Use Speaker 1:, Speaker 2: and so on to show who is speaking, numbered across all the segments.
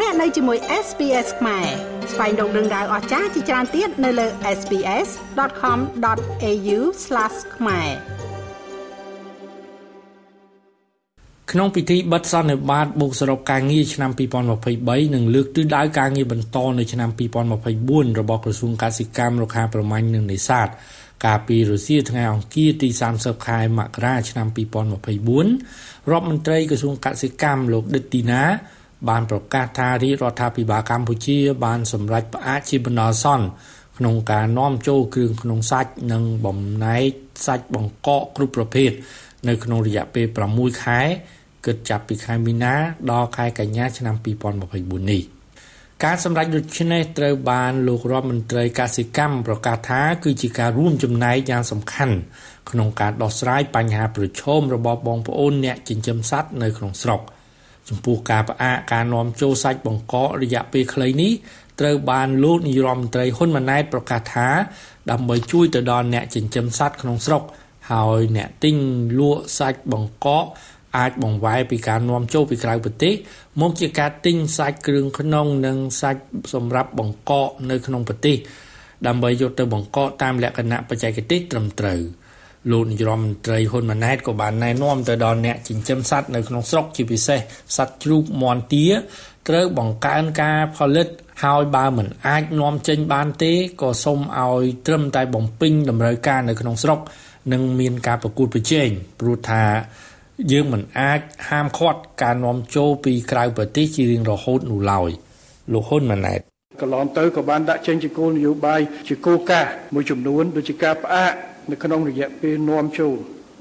Speaker 1: លោកអ្នកនៅជាមួយ SPS ខ្មែរស្វែងរកដឹងដៅអស្ចារ្យជាច្រើនទៀតនៅលើ SPS.com.au/ ខ្មែរ
Speaker 2: ក្នុងពិធីបិទសន្និបាតបូកសរុបការងារឆ្នាំ2023និងលើកទិសដៅការងារបន្តនៅឆ្នាំ2024របស់ក្រសួងកសិកម្មរុក្ខាប្រមាញ់និងនេសាទកាលពីរុស្ស៊ីថ្ងៃអង្គារទី30ខែមករាឆ្នាំ2024រដ្ឋមន្ត្រីក្រសួងកសិកម្មលោកដិតទីណា បានប្រកាសថារាជរដ្ឋាភិបាលកម្ពុជា បានសម្រេចផ្អាកជាបណ្ដោះអាសន្នក្នុងការនាំចូលគ្រឿងក្នុងសាច់និងបំណែកសាច់បង្កកគ្រប់ប្រភេទនៅក្នុងរយៈពេល6ខែគិតចាប់ពីខែមីនាដល់ខែកញ្ញាឆ្នាំ2024នេះការសម្រេចដូចនេះត្រូវបានលោករដ្ឋមន្ត្រីកសិកម្មប្រកាសថាគឺជាការរួមចំណែកយ៉ាងសំខាន់ក្នុងការដោះស្រាយបញ្ហាប្រឈមរបស់បងប្អូនអ្នកចិញ្ចឹមសត្វនៅក្នុងស្រុក ចំពោះការផ្អាកការនាំចូលសាច់បង្កករយៈពេលខ្លីនេះត្រូវបានលោកនាយរដ្ឋមន្ត្រីហ៊ុនម៉ាណែតប្រកាសថាដើម្បីជួយទៅដល់អ្នកចិញ្ចឹមសត្វក្នុងស្រុកហើយអ្នកទិញលក់សាច់បង្កកអាចបង្វែរពីការនាំចូលពីក្រៅប្រទេសមកជាការទិញសាច់គ្រឿងក្នុងនិងសាច់សម្រាប់បង្កកនៅក្នុងប្រទេសដើម្បីយកទៅបង្កកតាមលក្ខណៈបច្ចេកទេសត្រឹមត្រូវ លោកនាយរដ្ឋមន្ត្រីហ៊ុនម៉ាណែតក៏បានណែនាំទៅដល់អ្នកចិញ្ចឹមសត្វនៅក្នុងស្រុកជាពិសេសសត្វជ្រូកមាន់ទាត្រូវបង្កើនការផលិតហើយបើមិនអាចនាំចេញបានទេក៏សូមឲ្យត្រឹមតែបំពេញតម្រូវការនៅក្នុងស្រុកនិងមានការប្រកួតប្រជែងព្រោះថាយើងមិនអាចហាមឃាត់ការនាំចូលពីក្រៅប្រទេសជារៀងរហូតនោះឡើយលោកហ៊ុនម៉ាណែត
Speaker 3: កន្លងទៅក៏បានដាក់ចេញជាគោលនយោបាយជាគោលការណ៍មួយចំនួនដូចជាការផ្អាក នៅក្នុងរយៈពេលនាំចូល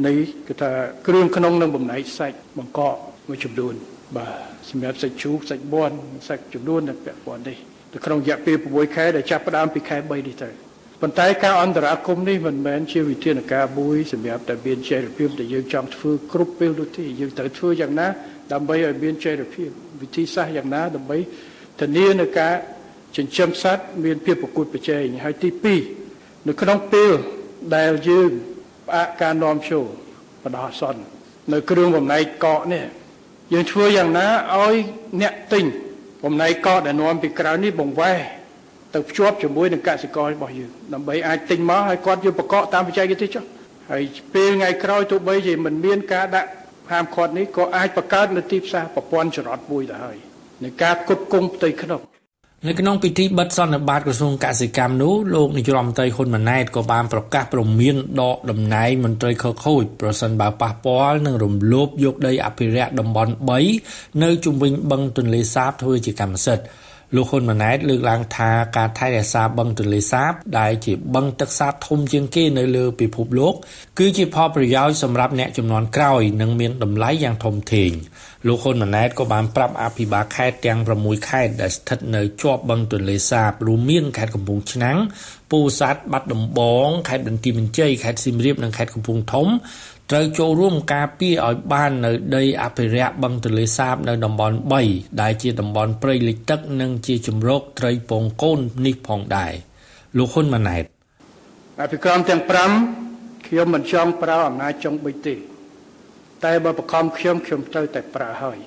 Speaker 3: នៃគឺថាគ្រឿងក្នុងនិងបំណែកសាច់បង្កកមួយចំនួនបាទសម្រាប់សាច់ជ្រូកសាច់បួនសាច់ចំនួនដែលពាក់ព័ន្ធនេះនៅក្នុងរយៈពេល6ខែដែលចាប់ផ្ដើមពីខែ3នេះទៅប៉ុន្តែការអន្តរាគមនេះមិនមែនជាវិធានការមួយសម្រាប់តែមានចេរភាពដែលយើងចង់ធ្វើគ្រប់ពេលនោះទេយើងត្រូវធ្វើយ៉ាងណាដើម្បីឲ្យមានចេរភាពវិធីសាស្ត្រយ៉ាងណាដើម្បីធានានៅការចិញ្ចឹមសត្វមានភាពប្រកួតប្រជែងហើយទី2នៅក្នុងពេល ដែលយើងផ្អាកការនាំចូលបដោះសន្ននៅគ្រឿងបំណែកកកនេះយើងធ្វើយ៉ាងណាឲ្យអ្នកទិញបំណែកកកដែលនាំពីក្រៅនេះបង្វែរទៅភ្ជាប់ជាមួយនឹងកសិកររបស់យើងដើម្បីអាចទិញមកឲ្យគាត់យកប្រកបតាមបច្ចេកទេសចុះហើយពេលថ្ងៃក្រោយទោះបីជាមិនមានការដាក់ហាមឃាត់នេះក៏អាចបង្កើតនៅទីផ្សារប្រព័ន្ធចរន្តមួយទៅហើយនៃការផ្គត់ផ្គង់ផ្ទៃក្នុង
Speaker 2: នៅក្នុងពិធីបិទសន្និបាតក្រសួងកសិកម្មនោះលោកនាយរដ្ឋមន្ត្រីហ៊ុនម៉ាណែតក៏បានប្រកាសព្រមានដកតំណែងមន្ត្រីខកខូចប្រសិនបើប៉ះពាល់នឹងរំលោភយកដីអភិរក្សតំបន់3នៅជុំវិញបឹងទន្លេសាបធ្វើជាកម្មសិទ្ធិ លោកហ៊ុនម៉ាណែតលើកឡើងថាការថែរក្សាបឹងទន្លេសាប ដែលជាបឹងទឹកសាបធំជាងគេនៅលើពិភពលោក គឺជាផលប្រយោជន៍សម្រាប់អ្នកចំនួនក្រោយនិងមានតម្លៃយ៉ាងធំធេងលោកហ៊ុនម៉ាណែតក៏បានប្រាប់អភិបាលខេត្តទាំង6ខេត្តដែលស្ថិតនៅជាប់បឹងទន្លេសាបរួមមានខេត្តកំពង់ឆ្នាំងពោធិ៍សាត់បាត់ដំបងខេត្តបន្ទាយមានជ័យខេត្តសៀមរាបនិងខេត្តកំពង់ធំ ត្រូវចូលរួមការពារឲ្យបាននៅដីអភិរក្សបឹងទន្លេសាបនៅតំបន់3ដែលជាតំបន់ព្រៃលិចទឹកនិងជាជំរកត្រីពងកូននេះផងដែរលោកហ៊ុនម៉ាណែត
Speaker 3: អភិក្រមទាំង5ខ្ញុំមិនចង់ប្រើអំណាចចុងបិចទេតែបើបខំខ្ញុំខ្ញុំត្រូវតែប្រើហើយ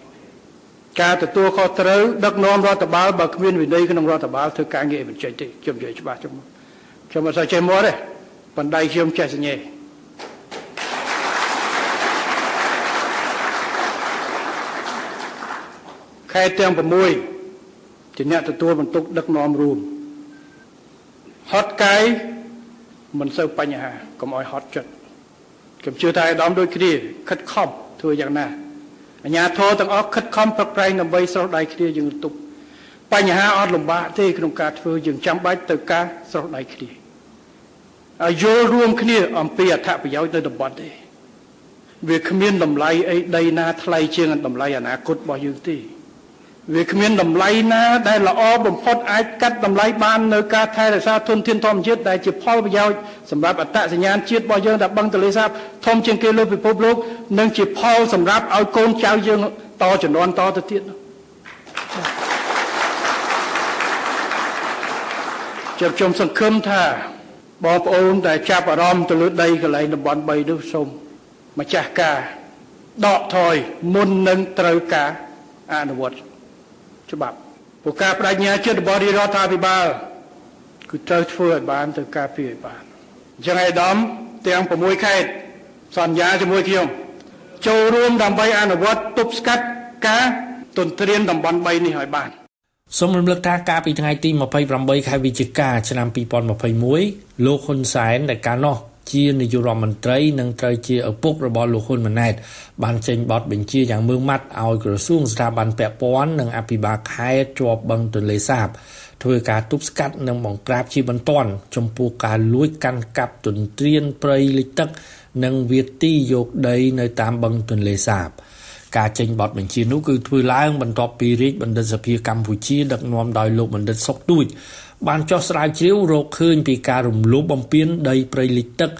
Speaker 3: ការទទួលខុសត្រូវដឹកនាំរដ្ឋបាលបើគ្មានវិន័យក្នុងរដ្ឋបាលធ្វើការងារមិនចេញទេខ្ញុំនិយាយច្បាស់ខ្ញុំខ្ញុំអត់សូវចេះមកទេបណ្ដៃខ្ញុំចេះសញ្ញេ ខេត្តទាំង6ជាអ្នកទទួលបន្ទុកដឹកនាំរួមហត់កាយមិនសូវបញ្ហាកុំឲ្យហត់ចិត្តខ្ញុំជឿថាអាដាមដូចគ្នាខិតខំធ្វើយ៉ាងណាអញ្ញាធរទាំងអស់ខិតខំប្រឹកប្រែងដើម្បីស្រោះដៃគ្នាយើងទប់បញ្ហាអត់លំបាកទេក្នុងការធ្វើយើងចាំបាច់ទៅការស្រោះដៃគ្នាឲ្យយល់រួមគ្នាអំពីអត្ថប្រយោជន៍នៅតំបន់ទេវាគ្មានតម្លៃអីដីណាថ្លៃជាងតម្លៃអនាគតរបស់យើងទេ វាគ្មានតម្លៃណា ដែលល្អបំផុតអាចកាត់តម្លៃបាននៅការថែរក្សាធនធានធម្មជាតិដែលជាផលប្រយោជន៍សម្រាប់អត្តសញ្ញាណជាតិរបស់យើងដែលបឹងទន្លេសាបធំជាងគេលើពិភពលោកនិងជាផលសម្រាប់ឲ្យកូនចៅយើងតជំនាន់តទៅទៀតជាខ្ញុំសង្ឃឹមថាបងប្អូនដែលចាប់អារម្មណ៍ទៅលើដីកន្លែងតំបន់3នោះសូមម្ចាស់ការដកថយមុននឹងត្រូវការអនុវត្ត ច្បាប់ព្រោះការបដិញ្ញាចិត្តរបស់រាជរដ្ឋាភិបាលគឺត្រូវធ្វើឲ្យបានទៅការពារឲ្យបានអញ្ចឹងឯកឧត្តមទាំង6ខេត្តសន្យាជាមួយខ្ញុំចូលរួមដើម្បីអនុវត្តទប់ស្កាត់ការទន្ទ្រានតំបន់3នេះឲ្យបាន
Speaker 2: សូមរំលឹកថាកាលពីថ្ងៃទី28ខែវិច្ឆិកាឆ្នាំ2021លោកហ៊ុនសែនដែលកាលនោះ ជានាយករដ្ឋមន្ត្រីនិងត្រូវជាឪពុករបស់លោកហ៊ុនម៉ាណែតបានចេញបទបញ្ជាយ៉ាងម៉ឺងម៉ាត់ឲ្យក្រសួងស្ថាប័នពាក់ព័ន្ធនិងអភិបាលខេត្តជាប់បឹងទន្លេសាបធ្វើការទប់ស្កាត់និងបង្ក្រាបជាបន្ទាន់ចំពោះការលួចកាន់កាប់ទន្ទ្រានព្រៃលិចទឹក និងវាទីយកដីនៅតាមបឹងទន្លេសាប ការចេញបទបញ្ជានោះគឺធ្វើឡើងបន្ទាប់ពីរាជបណ្ឌិតសភាកម្ពុជាដឹកនាំដោយលោកបណ្ឌិតសុកទួចបានចោះស្រាវជ្រាវរកឃើញពីការរំលោភបំពានដីព្រៃលិចទឹក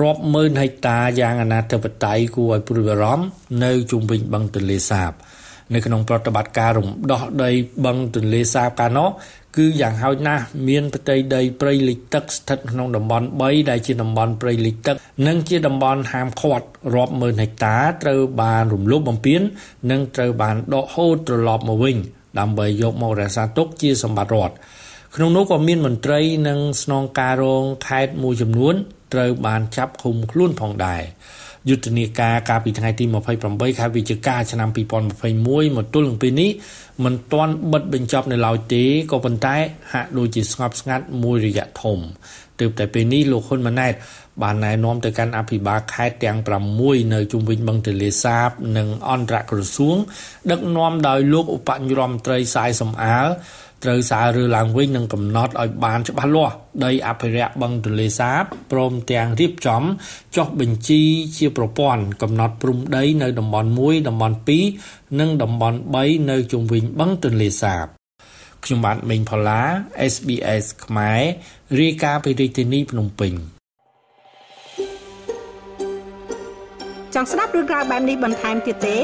Speaker 2: រាប់ម៉ឺនហិកតាយ៉ាងអនាធិបតេយ្យគួរឲ្យព្រួយបារម្ភនៅជុំវិញបឹងទន្លេសាបនៅក្នុងប្រតិបត្តិការរំដោះដីបឹងទន្លេសាបកាលនោះ គឺយ៉ាងហោចណាស់មានផ្ទៃដីព្រៃលិចទឹកស្ថិតក្នុងតំបន់3ដែលជាតំបន់ព្រៃលិចទឹក និងជាតំបន់ហាមឃាត់រាប់ម៉ឺនហិកតាត្រូវបានរំលោភបំពាន និងត្រូវបានដកហូតត្រឡប់មកវិញដើម្បីយកមករក្សាទុកជាសម្បត្តិរដ្ឋក្នុងនោះក៏មានមន្ត្រីនិងស្នងការរងខេត្តមួយចំនួនត្រូវបានចាប់ឃុំខ្លួនផងដែរ យុទ្ធនាការកាលពីថ្ងៃទី28ខែវិច្ឆិកាឆ្នាំ2021មកទល់នឹងពេលនេះមិនទាន់បិទបញ្ចប់នៅឡើយទេក៏ប៉ុន្តែហាក់ដូចជាស្ងប់ស្ងាត់មួយរយៈធំ ទើបតែពេលនេះលោកហ៊ុនម៉ាណែតបានណែនាំទៅកាន់អភិបាលខេត្តទាំង6នៅជុំវិញបឹងទន្លេសាប និងអន្តរក្រសួង ដឹកនាំដោយលោកឧបនាយករដ្ឋមន្ត្រីសាយសំអាលត្រូវសាររើឡើងវិញនិងកំណត់ឲ្យបានច្បាស់លាស់ដីអភិរក្សបឹងទន្លេសាបព្រមទាំងរៀបចំចុះបញ្ជីជាប្រព័ន្ធកំណត់ព្រំដីនៅតំបន់1តំបន់2និងតំបន់3នៅជុំវិញបឹងទន្លេសាប ខ្ញុំបាទមេងផល្លា SBS ខ្មែររាយការណ៍ពីរាជធានីភ្នំពេញ
Speaker 1: ចង់ស្ដាប់រឿងរ៉ាវបែបនេះបន្ថែមទៀតទេ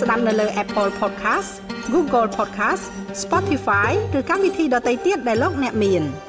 Speaker 1: ស្ដាប់នៅលើ Apple Podcast Google Podcast Spotify ឬកម្មវិធីដទៃទៀតដែលលោកអ្នកមាន។